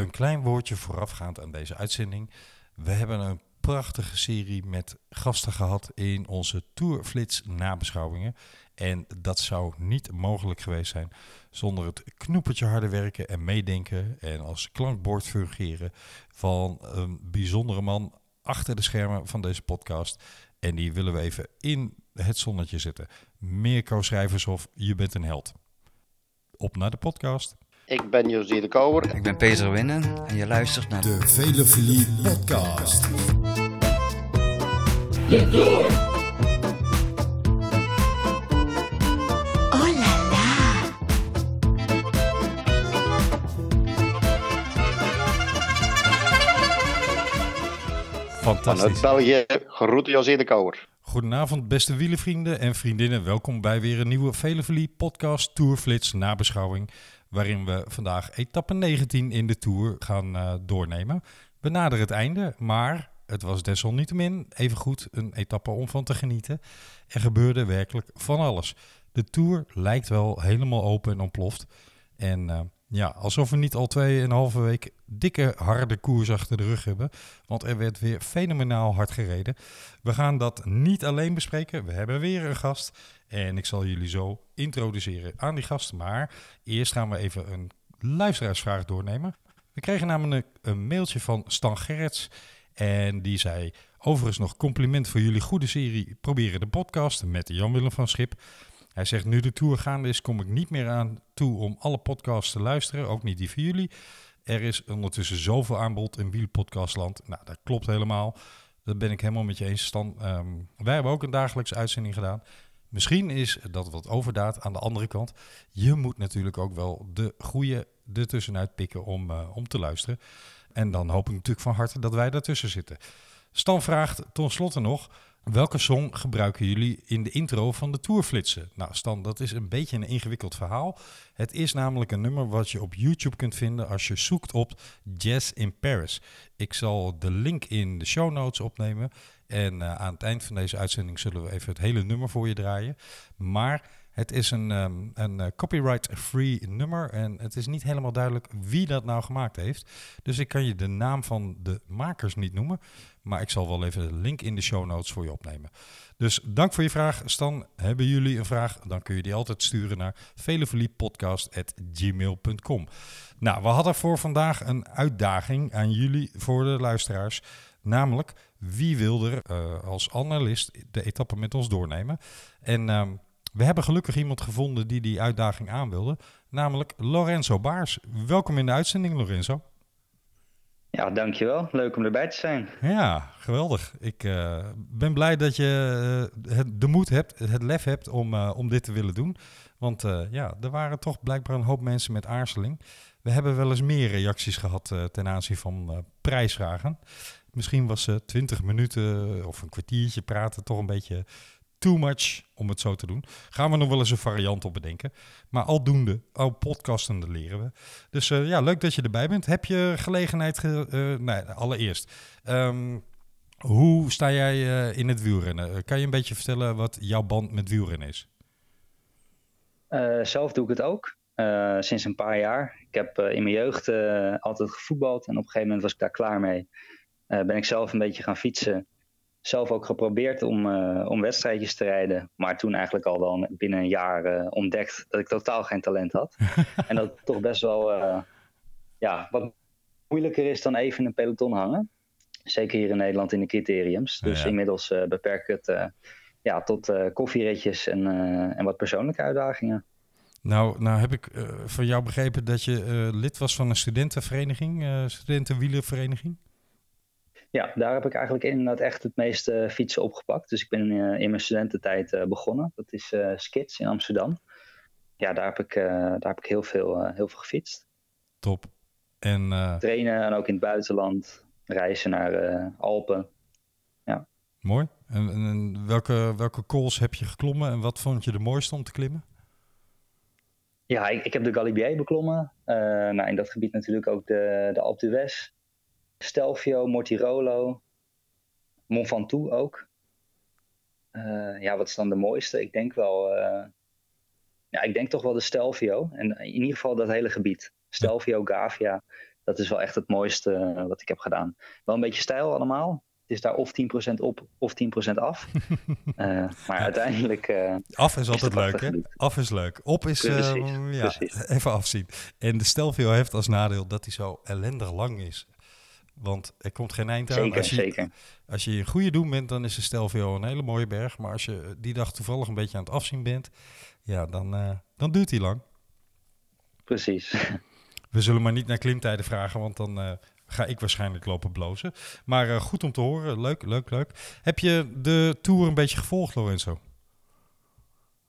een klein woordje voorafgaand aan deze uitzending. We hebben een prachtige serie met gasten gehad in onze Tourflits nabeschouwingen. En dat zou niet mogelijk geweest zijn zonder het knoepertje harde werken en meedenken en als klankbord fungeren van een bijzondere man achter de schermen van deze podcast. En die willen we even in het zonnetje zetten. Mirko Schrijvershof, je bent een held. Op naar de podcast. Ik ben José de Kouwer. Ik ben Peter Winnen en je luistert naar De Velofilie Podcast. Oh là là Vanuit Fantastisch. België, groeten José de Kouwer. Goedenavond, beste wielenvrienden en vriendinnen. Welkom bij weer een nieuwe Velofilie podcast Tourflits nabeschouwing. Waarin we vandaag etappe 19 in de Tour gaan eh, doornemen. We naderen het einde, maar het was desalniettemin even goed een etappe om van te genieten. Er gebeurde werkelijk van alles. De Tour lijkt wel helemaal open en ontploft. En eh, ja, alsof we niet al tweeënhalve week dikke harde koers achter de rug hebben. Want er werd weer fenomenaal hard gereden. We gaan dat niet alleen bespreken. We hebben weer een gast. En ik zal jullie zo introduceren aan die gast. Maar eerst gaan we even een luisteraarsvraag doornemen. We kregen namelijk een mailtje van Stan Gerrits. En die zei: Overigens nog compliment voor jullie goede serie. Proberen de podcast met Jan-Willem van Schip. Hij zegt: Nu de tour gaande is, kom ik niet meer aan toe om alle podcasts te luisteren. Ook niet die van jullie. Er is ondertussen zoveel aanbod in wielpodcastland. Nou, dat klopt helemaal. Dat ben ik helemaal met je eens, Stan. Ehm, wij hebben ook een dagelijkse uitzending gedaan. Misschien is dat wat overdaad aan de andere kant. Je moet natuurlijk ook wel de goede ertussenuit pikken om, eh, om te luisteren. En dan hoop ik natuurlijk van harte dat wij daartussen zitten. Stan vraagt ten slotte nog... Welke song gebruiken jullie in de intro van de Tourflitsen? Nou Stan, dat is een beetje een ingewikkeld verhaal. Het is namelijk een nummer wat je op YouTube kunt vinden als je zoekt op Jazz in Paris. Ik zal de link in de show notes opnemen. En eh, aan het eind van deze uitzending zullen we even het hele nummer voor je draaien. Maar het is een, ehm, een eh, copyright-free nummer en het is niet helemaal duidelijk wie dat nou gemaakt heeft. Dus ik kan je de naam van de makers niet noemen, maar ik zal wel even de link in de show notes voor je opnemen. Dus dank voor je vraag, Stan. Hebben jullie een vraag, dan kun je die altijd sturen naar veleveliepodcast.gmail.com. Nou, we hadden voor vandaag een uitdaging aan jullie, voor de luisteraars. Namelijk, wie wil er eh, als analist de etappe met ons doornemen? En ehm, we hebben gelukkig iemand gevonden die die uitdaging aan wilde. Namelijk Lorenzo Baars. Welkom in de uitzending, Lorenzo. Ja, dankjewel. Leuk om erbij te zijn. Ja, geweldig. Ik eh, ben blij dat je eh, het, de moed hebt, het lef hebt om, om dit te willen doen. Want ja, er waren toch blijkbaar een hoop mensen met aarzeling. We hebben wel eens meer reacties gehad eh, ten aanzien van prijsvragen. Misschien was eh 20 minuten of een kwartiertje praten toch een beetje too much om het zo te doen. Gaan we nog wel eens een variant op bedenken. Maar aldoende, al podcastende leren we. Dus eh, ja, leuk dat je erbij bent. Heb je gelegenheid, ge eh, nee, allereerst, ehm, hoe sta jij eh, in het wielrennen? Kan je een beetje vertellen wat jouw band met wielrennen is? Zelf doe ik het ook. sinds een paar jaar. Ik heb in mijn jeugd altijd gevoetbald en op een gegeven moment was ik daar klaar mee. Eh, ben ik zelf een beetje gaan fietsen. Zelf ook geprobeerd om, eh, om wedstrijdjes te rijden. Maar toen eigenlijk al wel binnen een jaar eh, ontdekt dat ik totaal geen talent had. en dat het toch best wel ja, wat moeilijker is dan even in een peloton hangen. Zeker hier in Nederland in de criteriums. Dus Ja. inmiddels beperk ik het ja, tot eh, koffieritjes en, en wat persoonlijke uitdagingen. Nou, nou heb ik van jou begrepen dat je lid was van een studentenvereniging, studentenwielervereniging. Ja, daar heb ik eigenlijk inderdaad echt het meeste fietsen opgepakt. Dus ik ben eh, in mijn studententijd eh, begonnen. Dat is eh Skits in Amsterdam. Ja, daar heb ik, daar heb ik heel, veel, heel veel gefietst. Top. En Trainen en ook in het buitenland. Reizen naar eh, Alpen. mooi. En, welke, welke calls heb je geklommen en wat vond je de mooiste om te klimmen? Ja, ik, ik heb de Galibier beklommen. Eh, nou, in dat gebied natuurlijk ook de, de Alpe d'Huez. Stelvio, Mortirolo. Mont Ventoux ook. Eh, ja, wat is dan de mooiste? Ik denk wel... eh, ja, ik denk toch wel de Stelvio. En in ieder geval dat hele gebied. Stelvio, Gavia. dat is wel echt het mooiste eh, wat ik heb gedaan. Wel een beetje stijl allemaal. Het is daar of 10% op of 10% af. Maar uiteindelijk. Af is altijd leuk, hè? Af is leuk. Op is, ja, precies. even afzien. En de Stelvio heeft als nadeel dat hij zo ellendig lang is. Want er komt geen eind aan. zeker, als je, zeker. Als je in goede doen bent, dan is de Stelvio een hele mooie berg. Maar als je die dag toevallig een beetje aan het afzien bent, ja, dan, eh, dan duurt hij lang. Precies. We zullen maar niet naar klimtijden vragen, want dan eh, ga ik waarschijnlijk lopen blozen. Maar eh, goed om te horen. Leuk, leuk, leuk. Heb je de Tour een beetje gevolgd, Lorenzo?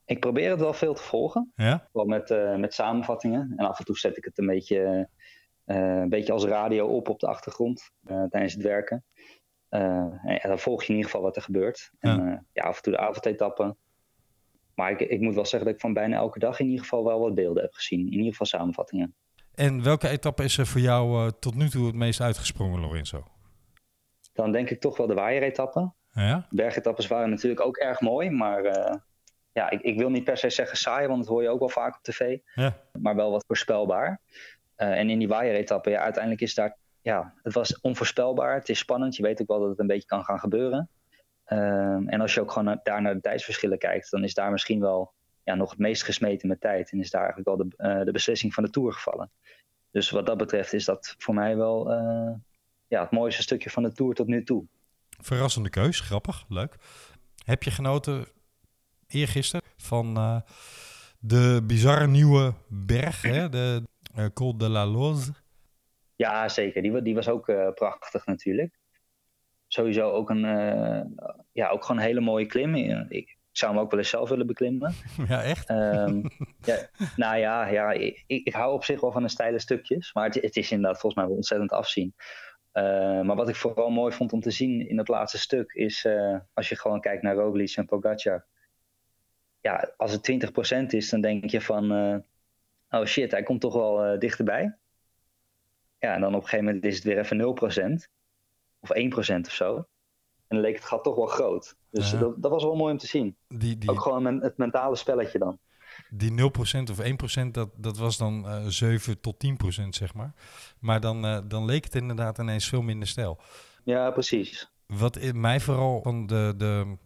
Ik probeer het wel veel te volgen. Ja? Wel met, met samenvattingen. En af en toe zet ik het een beetje, een beetje als radio op op de achtergrond eh, tijdens het werken. Eh, en dan volg je in ieder geval wat er gebeurt. En Ja. ja, ja af en toe de avondetappen. Maar ik, ik moet wel zeggen dat ik van bijna elke dag in ieder geval wel wat beelden heb gezien. In ieder geval samenvattingen. En welke etappe is er voor jou eh, tot nu toe het meest uitgesprongen, Lorenzo? Dan denk ik toch wel de waaieretappen. Ja? Bergetappes waren natuurlijk ook erg mooi. Maar eh, ja, ik, ik wil niet per se zeggen saai, want dat hoor je ook wel vaak op tv. Ja. maar wel wat voorspelbaar. Eh, en in die waaieretappe, ja, uiteindelijk is daar, ja, het was onvoorspelbaar. Het is spannend. Je weet ook wel dat het een beetje kan gaan gebeuren. Ehm, en als je ook gewoon daar naar de tijdsverschillen kijkt, dan is daar misschien wel ja, nog het meest gesmeten met tijd. En is daar eigenlijk wel de, eh, de beslissing van de Tour gevallen. Dus wat dat betreft is dat voor mij wel eh, ja, het mooiste stukje van de Tour tot nu toe. Verrassende keus, grappig, leuk. Heb je genoten eergisteren van de bizarre nieuwe berg, hè? de eh, Col de la Loze? Ja, zeker. Die, die was ook eh, prachtig natuurlijk. Sowieso ook een, eh, ja, ook gewoon een hele mooie klim. Ik, zou hem ook wel eens zelf willen beklimmen. Ja, echt? Ehm, ja, nou ja, ja ik, ik hou op zich wel van de steile stukjes. Maar het, het is inderdaad volgens mij wel ontzettend afzien. Eh, maar wat ik vooral mooi vond om te zien in het laatste stuk is... als je gewoon kijkt naar Roglic en Pogacar. Ja, als het 20% is, dan denk je van... oh shit, hij komt toch wel eh, dichterbij. Ja, en dan op een gegeven moment is het weer even 0%. Of 1% of zo. En dan leek het gat toch wel groot. Dus Ja. dat, dat was wel mooi om te zien. Die, die, Ook gewoon men- het mentale spelletje dan. die 0% of 1%, dat, dat was dan eh 7 tot 10% zeg maar. Maar dan, eh, dan leek het inderdaad ineens veel minder stijl. Ja, precies. Wat in mij vooral van de, de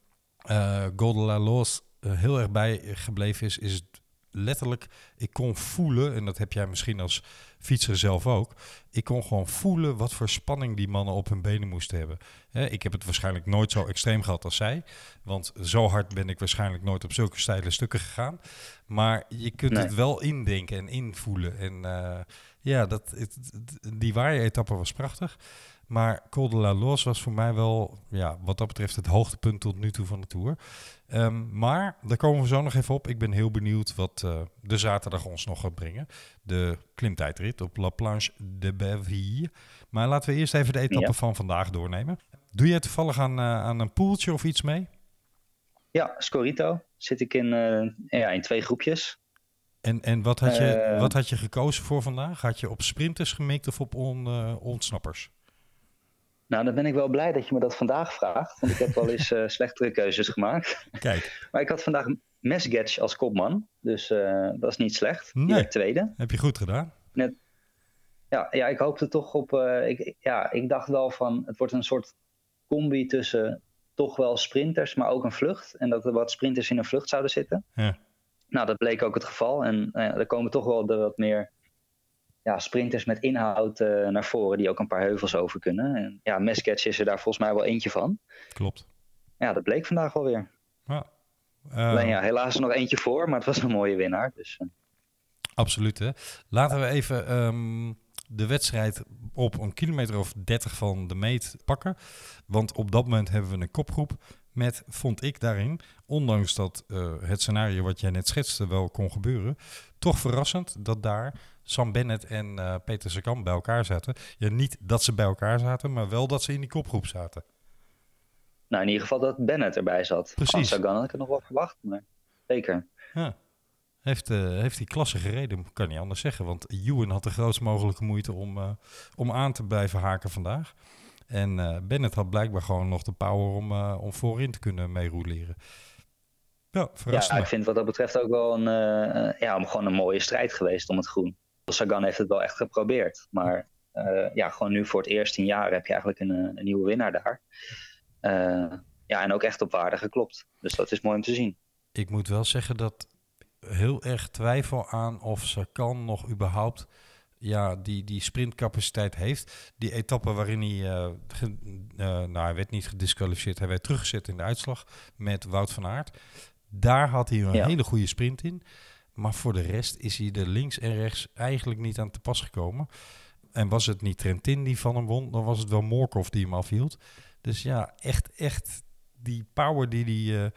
Col de la heel erg bijgebleven is, is letterlijk, ik kon voelen, en dat heb jij misschien als fietser zelf ook, ik kon gewoon voelen wat voor spanning die mannen op hun benen moesten hebben. Ik heb het waarschijnlijk nooit zo extreem gehad als zij, want zo hard ben ik waarschijnlijk nooit op zulke steile stukken gegaan. Maar je kunt Nee. het wel indenken en invoelen. En eh, ja, dat, het, die waaieretappe was prachtig. Maar Col de la Loze was voor mij wel, ja, wat dat betreft, het hoogtepunt tot nu toe van de Tour. Ehm, maar daar komen we zo nog even op. Ik ben heel benieuwd wat eh, de zaterdag ons nog gaat brengen. De klimtijdrit op La Planche de Belleville. Maar laten we eerst even de etappe Ja. van vandaag doornemen. Doe jij toevallig aan, eh, aan een poeltje of iets mee? Ja, Scorito zit ik in, eh, ja, in twee groepjes. En, en wat, had je, Eh. wat had je gekozen voor vandaag? Had je op sprinters gemikt of op on, ontsnappers? Nou, dan ben ik wel blij dat je me dat vandaag vraagt. Want ik heb wel eens eh, slechtere keuzes gemaakt. Kijk, Maar ik had vandaag Mesgetch als kopman. Dus eh, dat is niet slecht. Nee. tweede. heb je goed gedaan. Ja, ja, ik hoopte toch op. eh, ik, ja, ik dacht wel van. Het wordt een soort combi tussen toch wel sprinters, maar ook een vlucht. En dat er wat sprinters in een vlucht zouden zitten. Ja. Nou, dat bleek ook het geval. En er komen toch wel de wat meer ja, sprinters met inhoud eh, naar voren, die ook een paar heuvels over kunnen. En ja, Mesgetch is er daar volgens mij wel eentje van. Klopt. Ja, dat bleek vandaag wel weer. Ja. Eh, Alleen ja, helaas er nog eentje voor, maar het was een mooie winnaar. Dus eh, Absoluut. Hè? Laten we even ehm, de wedstrijd op een kilometer of 30 van de meet pakken. Want op dat moment hebben we een kopgroep met, vond ik daarin, ondanks dat eh, het scenario wat jij net schetste wel kon gebeuren, toch verrassend dat daar Sam Bennett en eh, Peter Sagan bij elkaar zaten. Ja, niet dat ze bij elkaar zaten, maar wel dat ze in die kopgroep zaten. nou, in ieder geval dat Bennett erbij zat. Precies. Van Sagan had ik het nog wel verwacht, maar zeker. Ja. Heeft, eh, heeft die klasse gereden, kan niet anders zeggen. Want Ewan had de grootst mogelijke moeite om, eh, om aan te blijven haken vandaag. En Bennett had blijkbaar gewoon nog de power om, om voorin te kunnen meerouleren. Ja, verrast Ja, ik vind wat dat betreft ook wel een, ja, gewoon een mooie strijd geweest om het groen. Sagan heeft het wel echt geprobeerd. Maar eh, ja, gewoon nu voor het eerst in jaren heb je eigenlijk een, een nieuwe winnaar daar. Uh, ja, en ook echt op waarde geklopt. Dus dat is mooi om te zien. Ik moet wel zeggen dat heel erg twijfel aan of kan nog überhaupt ja, die, die sprintcapaciteit heeft. Die etappe waarin hij, uh, nou hij werd niet gedisqualificeerd, hij werd teruggezet in de uitslag met Wout van Aert. Daar had hij een hele goede sprint in. Maar voor de rest is hij er links en rechts eigenlijk niet aan te pas gekomen. En was het niet Trentin die van hem won, dan was het wel Morkov die hem afhield. Dus ja, echt, echt die power die hij uh,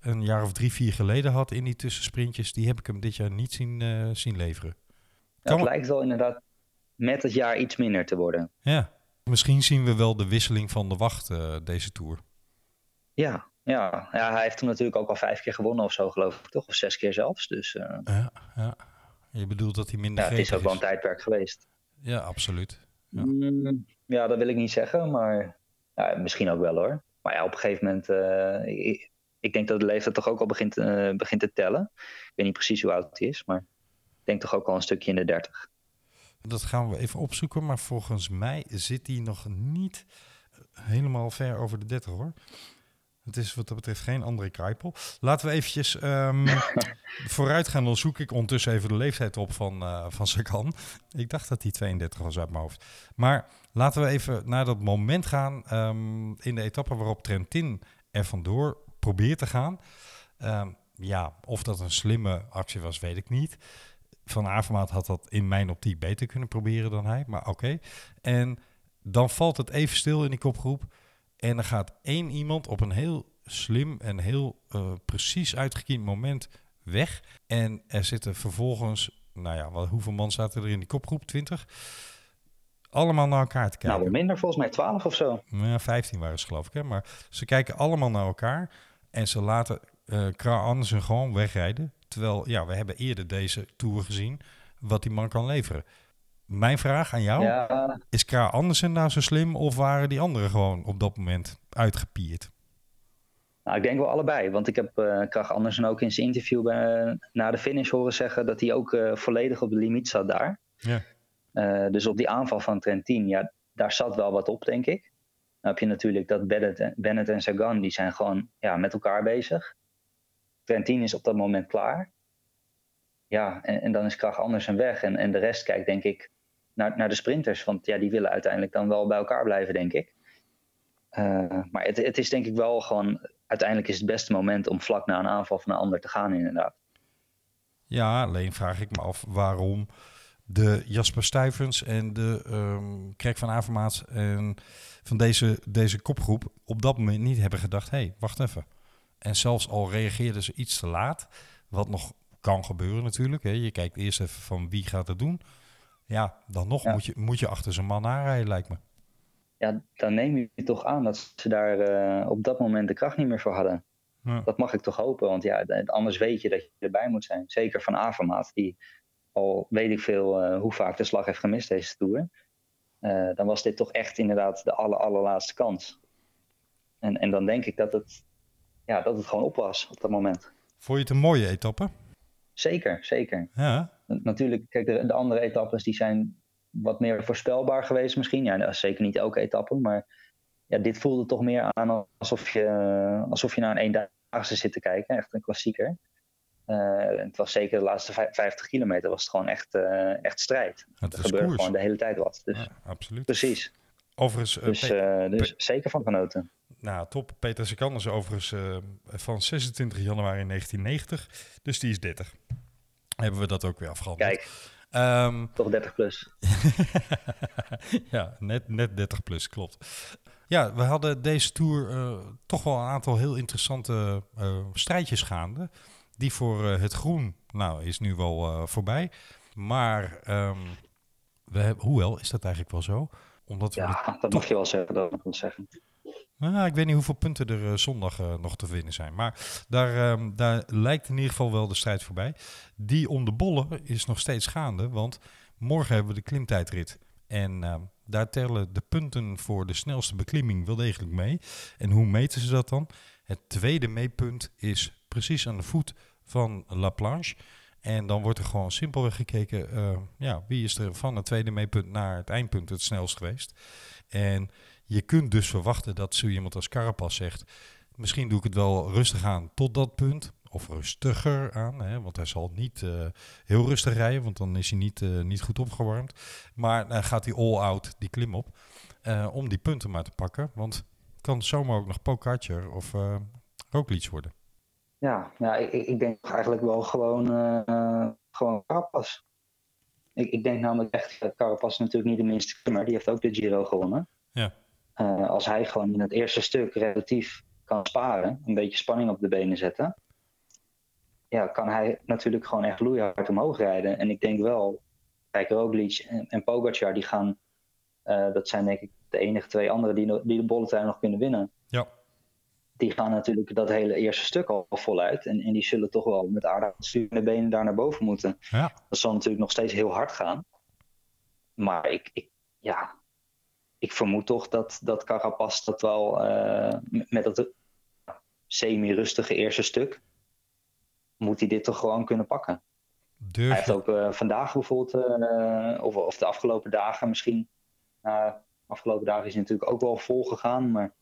een jaar of drie, vier geleden had in die tussensprintjes, die heb ik hem dit jaar niet zien, uh, zien leveren. Ja, het lijkt wel inderdaad met het jaar iets minder te worden. Ja, misschien zien we wel de wisseling van de wacht uh, deze Tour. Ja, ja, ja, hij heeft toen natuurlijk ook al vijf keer gewonnen of zo, geloof ik, toch? Of zes keer zelfs. Dus, uh... ja, ja, je bedoelt dat hij minder ja, Het is ook wel een tijdperk geweest. Ja, absoluut. Ja, mm, ja dat wil ik niet zeggen, maar ja, misschien ook wel hoor. Maar ja, op een gegeven moment, uh, ik, ik, denk dat de leeftijd toch ook al begint, uh, begint te tellen. Ik weet niet precies hoe oud hij is, maar ik denk toch ook al een stukje in de dertig. Dat gaan we even opzoeken, maar volgens mij zit hij nog niet helemaal ver over de 30 hoor. Het is wat dat betreft geen andere Kruipel. Laten we eventjes um, vooruit gaan. Dan zoek ik ondertussen even de leeftijd op van, uh, van Sagan. Ik dacht dat hij 32 was uit mijn hoofd. Maar laten we even naar dat moment gaan um, in de etappe waarop Trentin er vandoor probeert te gaan. Um, ja, of dat een slimme actie was, weet ik niet. Van Avermaat had dat in mijn optiek beter kunnen proberen dan hij, maar oké. Okay. En dan valt het even stil in die kopgroep. En er gaat één iemand op een heel slim en heel uh, precies uitgekiend moment weg. En er zitten vervolgens, nou ja, wat, hoeveel man zaten er in die kopgroep? 20? Allemaal naar elkaar te kijken. Nou, minder, volgens mij 12 of zo. Ja, 15 waren ze geloof ik. Hè? Maar ze kijken allemaal naar elkaar en ze laten uh, Kra Andersen gewoon wegrijden. Terwijl, ja, we hebben eerder deze Tour gezien wat die man kan leveren. Mijn vraag aan jou, ja. is Kra Andersen nou zo slim of waren die anderen gewoon op dat moment uitgepierd? Nou, ik denk wel allebei, want ik heb uh, Krach Andersen ook in zijn interview bij, na de finish horen zeggen dat hij ook uh, volledig op de limiet zat daar. Ja. Uh, dus op die aanval van Trentin, ja, daar zat wel wat op, denk ik. Dan heb je natuurlijk dat Bennett, Bennett en Sagan, die zijn gewoon ja, met elkaar bezig. Trentin is op dat moment klaar. Ja, en, en dan is Krach Andersen weg en, en de rest kijkt denk ik naar, naar de sprinters. Want ja, die willen uiteindelijk dan wel bij elkaar blijven, denk ik. Uh, maar het, het is denk ik wel gewoon... Uiteindelijk is het beste moment om vlak na een aanval van een ander te gaan, inderdaad. Ja, alleen vraag ik me af waarom de Jasper Stuyvens en de um, Kerk van Avermaat en van deze, deze kopgroep op dat moment niet hebben gedacht: hé, hey, wacht even. En zelfs al reageerden ze iets te laat, wat nog kan gebeuren natuurlijk. Hè. Je kijkt eerst even van wie gaat het doen. Ja, dan nog ja. Moet, je, moet je achter zijn man aanrijden, lijkt me. Ja, dan neem je toch aan dat ze daar uh, op dat moment de kracht niet meer voor hadden. Ja. Dat mag ik toch hopen, want ja, anders weet je dat je erbij moet zijn. Zeker van Avermaat, die al weet ik veel uh, hoe vaak de slag heeft gemist deze Tour. Uh, dan was dit toch echt inderdaad de aller, allerlaatste kans. En, en dan denk ik dat het, ja, dat het gewoon op was op dat moment. Vond je het een mooie etappe? Zeker, zeker. Ja. Natuurlijk, kijk, de, de, andere etappes die zijn wat meer voorspelbaar geweest misschien. Ja, dat is zeker niet elke etappe, maar ja, dit voelde toch meer aan alsof je, alsof je naar een eendaagse zit te kijken. Echt een klassieker. Uh, het was zeker de laatste 50 kilometer was het gewoon echt, uh, echt strijd. Het er gebeurde gewoon de hele tijd wat. Dus, ja, absoluut. Precies. Overigens, uh, dus, dus zeker van genoten. Nou, top. Peter Sekan is overigens van 26 januari 1990, dus die is 30. Hebben we dat ook weer afgehandeld. Kijk, um, toch 30 plus. ja, net, net 30 plus, klopt. Ja, we hadden deze tour uh, toch wel een aantal heel interessante uh, strijdjes gaande. Die voor uh, het groen, nou, is nu wel voorbij. Maar um, we hebben, hoewel, is dat eigenlijk wel zo? Omdat we ja, dat mag je wel zeggen. Dat mag ik zeggen. Nou, ik weet niet hoeveel punten er uh, zondag uh, nog te winnen zijn. Maar daar, um, daar lijkt in ieder geval wel de strijd voorbij. Die om de bollen is nog steeds gaande. Want morgen hebben we de klimtijdrit. En uh, daar tellen de punten voor de snelste beklimming wel degelijk mee. En hoe meten ze dat dan? Het tweede meetpunt is precies aan de voet van La Planche. En dan wordt er gewoon simpelweg gekeken, uh, ja, wie is er van het tweede meepunt naar het eindpunt het snelst geweest. En je kunt dus verwachten dat zo iemand als Carapas zegt, misschien doe ik het wel rustig aan tot dat punt. Of rustiger aan, hè, want hij zal niet uh, heel rustig rijden, want dan is hij niet, uh, niet goed opgewarmd. Maar dan gaat hij all-out die klim op, om die punten maar te pakken. Want kan zomaar ook nog Pogacar of uh, Roglic worden. Ja, ja ik, ik denk eigenlijk wel gewoon, uh, gewoon Carapaz. Ik, ik denk namelijk echt, Carapaz natuurlijk niet de minste maar die heeft ook de Giro gewonnen. Ja. Uh, als hij gewoon in het eerste stuk relatief kan sparen, een beetje spanning op de benen zetten, ja, kan hij natuurlijk gewoon echt loeihard omhoog rijden. En ik denk wel, kijk, Roglic en, en Pogacar, die gaan, uh, dat zijn denk ik de enige twee anderen die, die de bolletuin nog kunnen winnen. Ja. Die gaan natuurlijk dat hele eerste stuk al voluit. En, en die zullen toch wel met aardig sturende benen daar naar boven moeten. Ja. Dat zal natuurlijk nog steeds heel hard gaan. Maar ik, ik ja, ik vermoed toch dat, dat Carapaz dat wel uh, met dat semi-rustige eerste stuk, moet hij dit toch gewoon kunnen pakken. Durf hij heeft ook uh, vandaag bijvoorbeeld, uh, of, of de afgelopen dagen misschien, afgelopen dagen is hij natuurlijk ook wel vol gegaan. Maar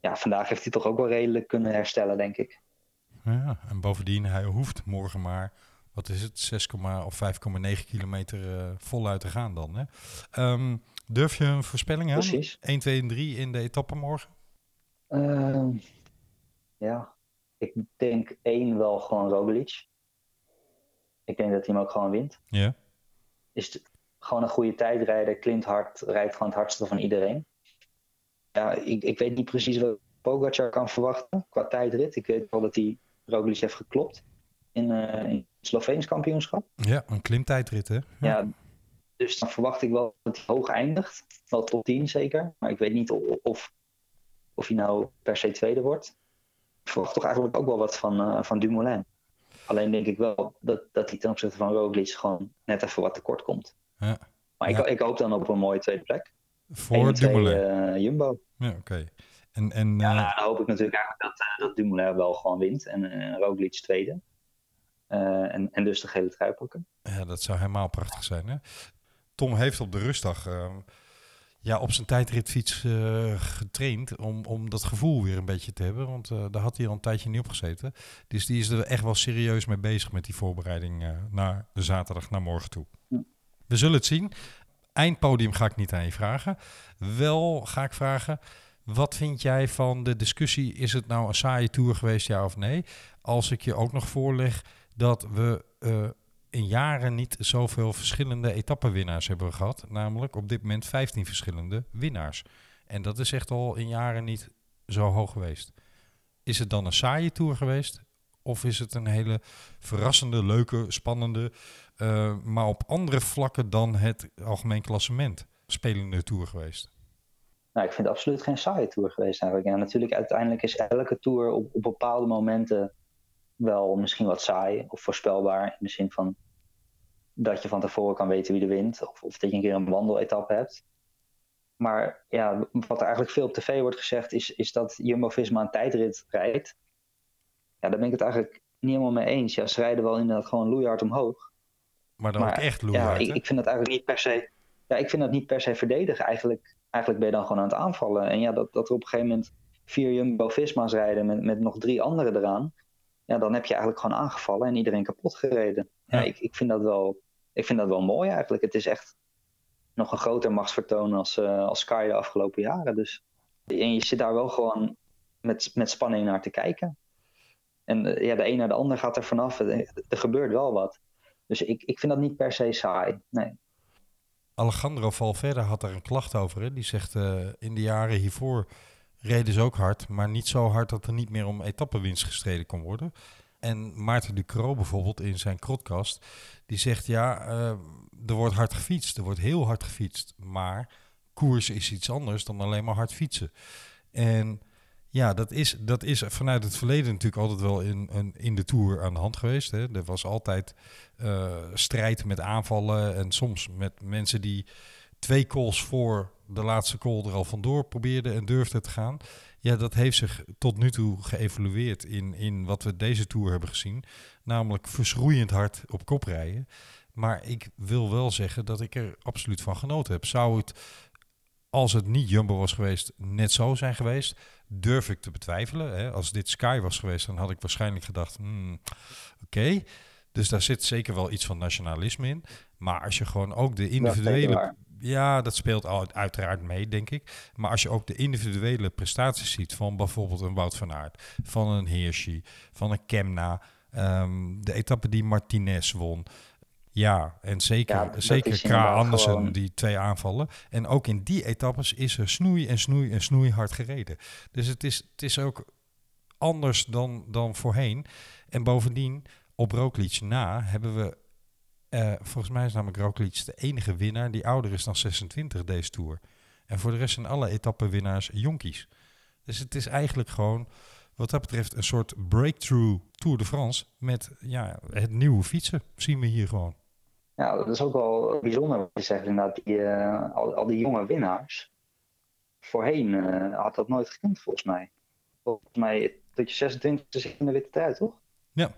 ja, vandaag heeft hij toch ook wel redelijk kunnen herstellen, denk ik. Ja, en bovendien, hij hoeft morgen maar, wat is het, 6, of 5,9 kilometer uh, voluit te gaan dan. Hè? Um, durf je een voorspelling aan? Precies. 1, 2 en 3 in de etappe morgen? Uh, ja, ik denk één wel gewoon Roglic. Ik denk dat hij hem ook gewoon wint. Ja. Is gewoon een goede tijdrijder, klimt hard, rijdt gewoon het hardste van iedereen. Ja, ik, ik weet niet precies wat Pogacar kan verwachten qua tijdrit. Ik weet wel dat hij Roglic heeft geklopt in, uh, in het Sloveens kampioenschap. Ja, een klimtijdrit hè? Ja. ja. Dus dan verwacht ik wel dat hij hoog eindigt. Wel top 10 zeker. Maar ik weet niet of, of, hij nou per se tweede wordt. Ik verwacht toch eigenlijk ook wel wat van, uh, van Dumoulin. Alleen denk ik wel dat, dat hij ten opzichte van Roglic gewoon net even wat tekort komt. Ja. Maar ja. ik, ik, hoop dan op een mooie tweede plek. Voor Dumoulin? Uh, Jumbo. Ja, oké. Okay. En, en, ja, uh... nou, dan hoop ik natuurlijk eigenlijk dat, dat Dumoulin wel gewoon wint. En Roglic tweede. en, en dus de gele trui pakken. Ja, dat zou helemaal prachtig zijn. Hè? Tom heeft op de rustdag ehm, ja, op zijn tijdritfiets getraind om, om dat gevoel weer een beetje te hebben. Want daar had hij al een tijdje niet op gezeten. Dus die is er echt wel serieus mee bezig met die voorbereiding naar de zaterdag naar morgen toe. We zullen het zien. Eindpodium ga ik niet aan je vragen. Wel ga ik vragen, wat vind jij van de discussie? Is het nou een saaie tour geweest, ja of nee? Als ik je ook nog voorleg dat we in jaren niet zoveel verschillende etappenwinnaars hebben gehad. Namelijk op dit moment 15 verschillende winnaars. En dat is echt al in jaren niet zo hoog geweest. Is het dan een saaie tour geweest? Of is het een hele verrassende, leuke, spannende, uh, maar op andere vlakken dan het algemeen klassement spelende tour geweest? Nou, ik vind het absoluut geen saaie tour geweest eigenlijk. Natuurlijk, uiteindelijk is elke tour op bepaalde momenten wel misschien wat saai of voorspelbaar. In de zin van dat je van tevoren kan weten wie er wint. Of, of dat je een keer een wandeletappe hebt. Maar ja, wat er eigenlijk veel op tv wordt gezegd is, is dat Jumbo-Visma een tijdrit rijdt. Ja, daar ben ik het eigenlijk niet helemaal mee eens. Ja, ze rijden wel inderdaad gewoon loeihard omhoog. Maar dan ook echt loeihard, Ja, ik, ik, vind dat eigenlijk niet per se... Ja, ik vind dat niet per se verdedigen. Eigenlijk, eigenlijk ben je dan gewoon aan het aanvallen. En ja, dat, dat er op een gegeven moment vier Jumbo-Visma's rijden met, met nog drie anderen eraan. Ja, dan heb je eigenlijk gewoon aangevallen en iedereen kapot gereden. Ja, Ja. ik, ik, vind dat wel, ik vind dat wel mooi eigenlijk. Het is echt nog een groter machtsvertoon als, eh, als Sky de afgelopen jaren. Dus, en je zit daar wel gewoon met, met spanning naar te kijken. En eh, ja, de een naar de ander gaat er vanaf. Er, er gebeurt wel wat. Dus ik, ik vind dat niet per se saai. Nee. Alejandro Valverde had daar een klacht over. Hè? Die zegt eh, in de jaren hiervoor reden ze ook hard, maar niet zo hard dat er niet meer om etappenwinst gestreden kon worden. En Maarten Ducro bijvoorbeeld in zijn krotcast, die zegt ja, uh, er wordt hard gefietst, er wordt heel hard gefietst, maar koers is iets anders dan alleen maar hard fietsen. En ja, dat is, dat is vanuit het verleden natuurlijk altijd wel in, in, in de Tour aan de hand geweest. Hè. Er was altijd uh, strijd met aanvallen en soms met mensen die twee calls voor de laatste call er al vandoor probeerde en durfde te gaan. Ja, dat heeft zich tot nu toe geëvolueerd in, in wat we deze Tour hebben gezien. Namelijk verschroeiend hard op kop rijden. Maar ik wil wel zeggen dat ik er absoluut van genoten heb. Zou het, als het niet Jumbo was geweest, net zo zijn geweest? Durf ik te betwijfelen. Hè? Als dit Sky was geweest, dan had ik waarschijnlijk gedacht... Hmm, oké, dus daar zit zeker wel iets van nationalisme in. Maar als je gewoon ook de individuele... Ja, dat speelt al, uiteraard mee, denk ik. Maar als je ook de individuele prestaties ziet van bijvoorbeeld een Wout van Aert, van een Hirschi, van een Kemna, um, de etappe die Martinez won. Ja, en zeker, ja, zeker Kra Andersen, gewoon... die twee aanvallen. En ook in die etappes is er snoei en snoei en snoei hard gereden. Dus het is, het is ook anders dan, dan voorheen. En bovendien, op Roglic na hebben we... Uh, volgens mij is namelijk Roglic de enige winnaar die ouder is dan 26 deze Tour. En voor de rest zijn alle etappenwinnaars jonkies. Dus het is eigenlijk gewoon, wat dat betreft, een soort breakthrough Tour de France met ja, het nieuwe fietsen, zien we hier gewoon. Ja, dat is ook wel bijzonder wat je zegt inderdaad. Die, uh, al, al, die jonge winnaars. Voorheen uh, had dat nooit gekend volgens mij. Volgens mij dat je 26 is in de witte tijd, toch? Ja,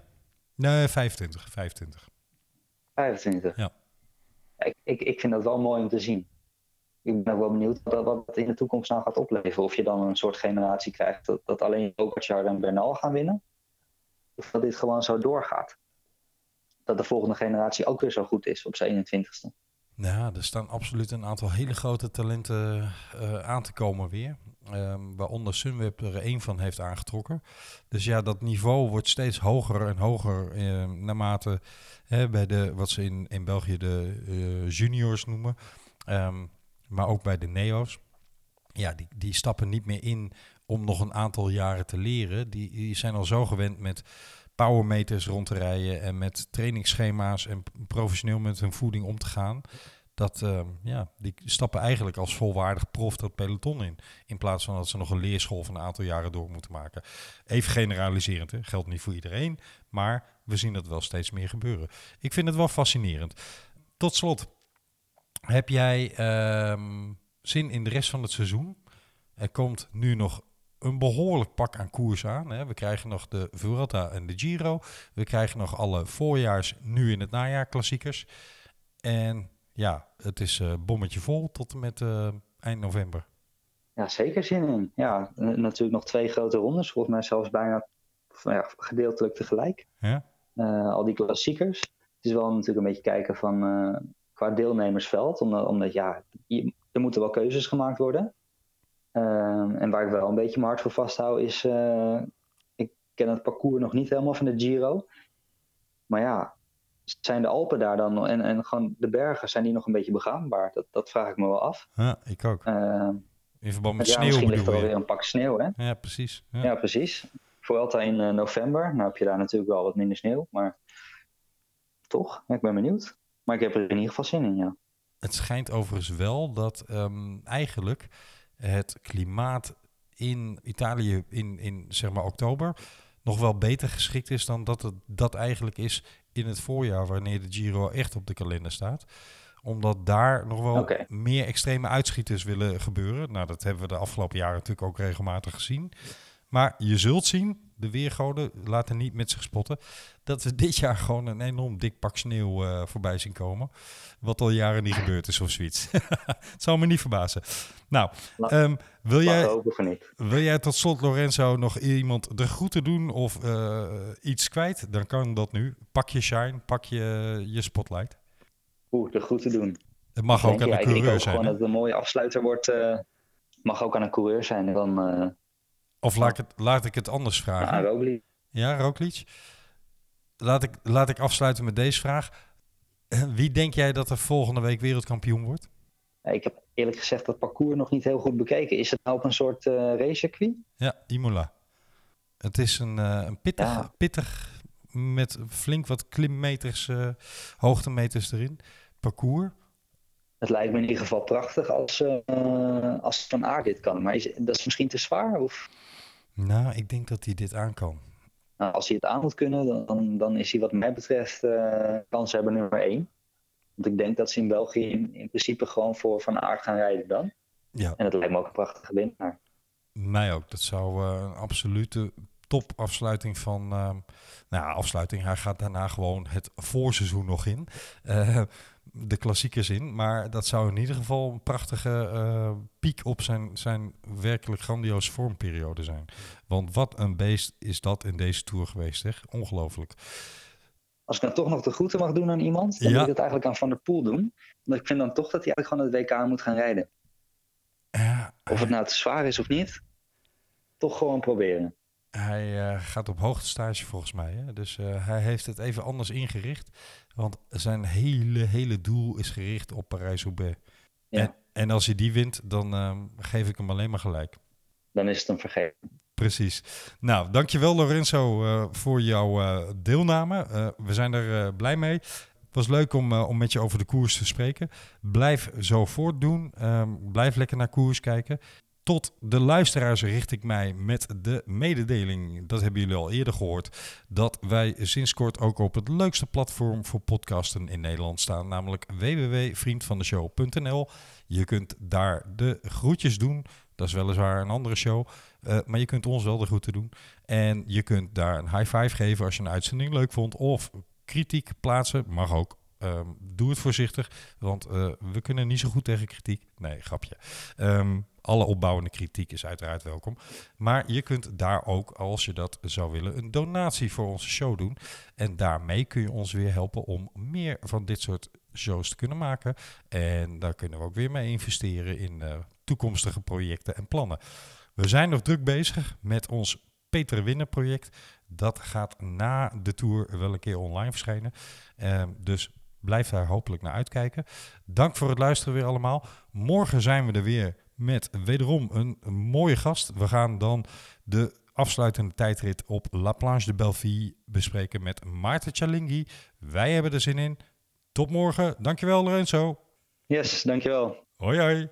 nee, 25. 25. 25? Ja. Ik, ik, ik vind dat wel mooi om te zien. Ik ben ook wel benieuwd wat, wat het in de toekomst nou gaat opleveren. Of je dan een soort generatie krijgt dat, dat alleen Pogacar en Bernal gaan winnen. Of dat dit gewoon zo doorgaat dat de volgende generatie ook weer zo goed is op zijn 21ste. Ja, er staan absoluut een aantal hele grote talenten uh, aan te komen weer. Um, waaronder Sunweb er één van heeft aangetrokken. Dus ja, dat niveau wordt steeds hoger en hoger uh, naarmate hè, bij de, wat ze in, in België de uh, juniors noemen. Um, maar ook bij de neo's. Ja, die, die stappen niet meer in om nog een aantal jaren te leren. Die, die zijn al zo gewend met powermeters rond te rijden en met trainingsschema's en professioneel met hun voeding om te gaan. Dat uh, ja, die stappen eigenlijk als volwaardig prof dat peloton in. In plaats van dat ze nog een leerschool van een aantal jaren door moeten maken. Even generaliserend, hè? geldt niet voor iedereen. Maar we zien dat wel steeds meer gebeuren. Ik vind het wel fascinerend. Tot slot, heb jij um, zin in de rest van het seizoen? Er komt nu nog een behoorlijk pak aan koers aan. Hè. We krijgen nog de Vuelta en de Giro. We krijgen nog alle voorjaars, nu in het najaar klassiekers. En ja, het is uh, bommetje vol tot en met uh, eind november. Ja, zeker zin in. Ja, natuurlijk nog twee grote rondes. Volgens mij zelfs bijna ja, gedeeltelijk tegelijk. Ja? Uh, al die klassiekers. Het is wel natuurlijk een beetje kijken van qua deelnemersveld. Omdat, omdat ja, er moeten wel keuzes gemaakt worden. En waar ik wel een beetje mijn hart voor vasthoud is, ik ken het parcours nog niet helemaal van de Giro. Maar ja, zijn de Alpen daar dan en, en gewoon de bergen, zijn die nog een beetje begaanbaar? Dat, dat vraag ik me wel af. Ja, ik ook. Uh, in verband met ja, sneeuw Misschien ligt er alweer een pak sneeuw, hè? Ja, precies. Ja, ja precies. Vuelta in uh, november, nou heb je daar natuurlijk wel wat minder sneeuw, maar toch, ik ben benieuwd. Maar ik heb er in ieder geval zin in, ja. Het schijnt overigens wel dat um, eigenlijk het klimaat in Italië in, in zeg maar oktober nog wel beter geschikt is dan dat het dat eigenlijk is in het voorjaar, wanneer de Giro echt op de kalender staat omdat daar nog wel okay. meer extreme uitschieters willen gebeuren. Nou, dat hebben we de afgelopen jaren natuurlijk ook regelmatig gezien. Maar je zult zien, de weergoden laten niet met zich spotten, dat we dit jaar gewoon een enorm dik pak sneeuw uh, voorbij zien komen. Wat al jaren niet gebeurd is of zoiets. Het zou me niet verbazen. Nou, um, wil, jij, wil jij tot slot, Lorenzo, nog iemand de groeten doen of uh, iets kwijt? Dan kan dat nu. Pak je shine, pak je, je spotlight. Oeh, de groeten doen. Het mag ook aan ja, een coureur ik denk zijn. Gewoon dat het een mooie afsluiter wordt. Uh, mag ook aan een coureur zijn. Dan, of laat ik, het, laat ik het anders vragen. Ja, Roglic. Ja, Roglic. Laat ik, laat ik afsluiten met deze vraag. Wie denk jij dat er volgende week wereldkampioen wordt? Ik heb eerlijk gezegd dat parcours nog niet heel goed bekeken. Is het nou op een soort uh, racecircuit? Ja, Imola. Het is een, uh, een pittig, Ja. pittig, met flink wat klimmeters, uh, hoogtemeters erin, parcours. Het lijkt me in ieder geval prachtig als, uh, als Van Aert dit kan. Maar is, dat is misschien te zwaar? Of? Nou, ik denk dat hij dit aan kan. Nou, als hij het aan moet kunnen, dan, dan is hij wat mij betreft uh, kans hebben nummer één. Want ik denk dat ze in België in, in principe gewoon voor Van Aert gaan rijden dan. Ja. En dat lijkt me ook een prachtige winnaar. Mij ook. Dat zou uh, een absolute top afsluiting van. Uh, nou ja, afsluiting. Hij gaat daarna gewoon het voorseizoen nog in. De klassiekers in. Maar dat zou in ieder geval een prachtige uh, piek op zijn, zijn werkelijk grandioos vormperiode zijn. Want wat een beest is dat in deze tour geweest, hè? Ongelooflijk. Als ik dan toch nog de groeten mag doen aan iemand, dan Ja. moet ik het eigenlijk aan Van der Poel doen. Want ik vind dan toch dat hij eigenlijk gewoon het WK moet gaan rijden. Of het nou te zwaar is of niet, toch gewoon proberen. Hij uh, gaat op hoogtestage volgens mij. Hè? Dus uh, hij heeft het even anders ingericht. Want zijn hele, hele doel is gericht op Parijs-Roubaix. Ja. En, en, als hij die wint, dan uh, geef ik hem alleen maar gelijk. Dan is het hem vergeten. Precies. Nou, dankjewel Lorenzo uh, voor jouw uh, deelname. Uh, we zijn er blij mee. Het was leuk om, om met je over de koers te spreken. Blijf zo voortdoen. Um, blijf lekker naar koers kijken. Tot de luisteraars richt ik mij met de mededeling, dat hebben jullie al eerder gehoord, dat wij sinds kort ook op het leukste platform voor podcasten in Nederland staan, namelijk www.vriendvandeshow.nl. Je kunt daar de groetjes doen. Dat is weliswaar een andere show, uh, maar je kunt ons wel de groeten doen. En je kunt daar een high five geven als je een uitzending leuk vond of kritiek plaatsen, mag ook. Um, doe het voorzichtig, want uh, we kunnen niet zo goed tegen kritiek. Nee, grapje. Um, alle opbouwende kritiek is uiteraard welkom. Maar je kunt daar ook, als je dat zou willen, een donatie voor onze show doen. En daarmee kun je ons weer helpen om meer van dit soort shows te kunnen maken. En daar kunnen we ook weer mee investeren in uh, toekomstige projecten en plannen. We zijn nog druk bezig met ons Peter Winnen project. Dat gaat na de tour wel een keer online verschijnen. Uh, dus blijf daar hopelijk naar uitkijken. Dank voor het luisteren weer allemaal. Morgen zijn we er weer met wederom een, een mooie gast. We gaan dan de afsluitende tijdrit op La Planche de Belleville bespreken met Maarten Chalingi. Wij hebben er zin in. Tot morgen. Dankjewel Lorenzo. Yes, dankjewel. Hoi hoi.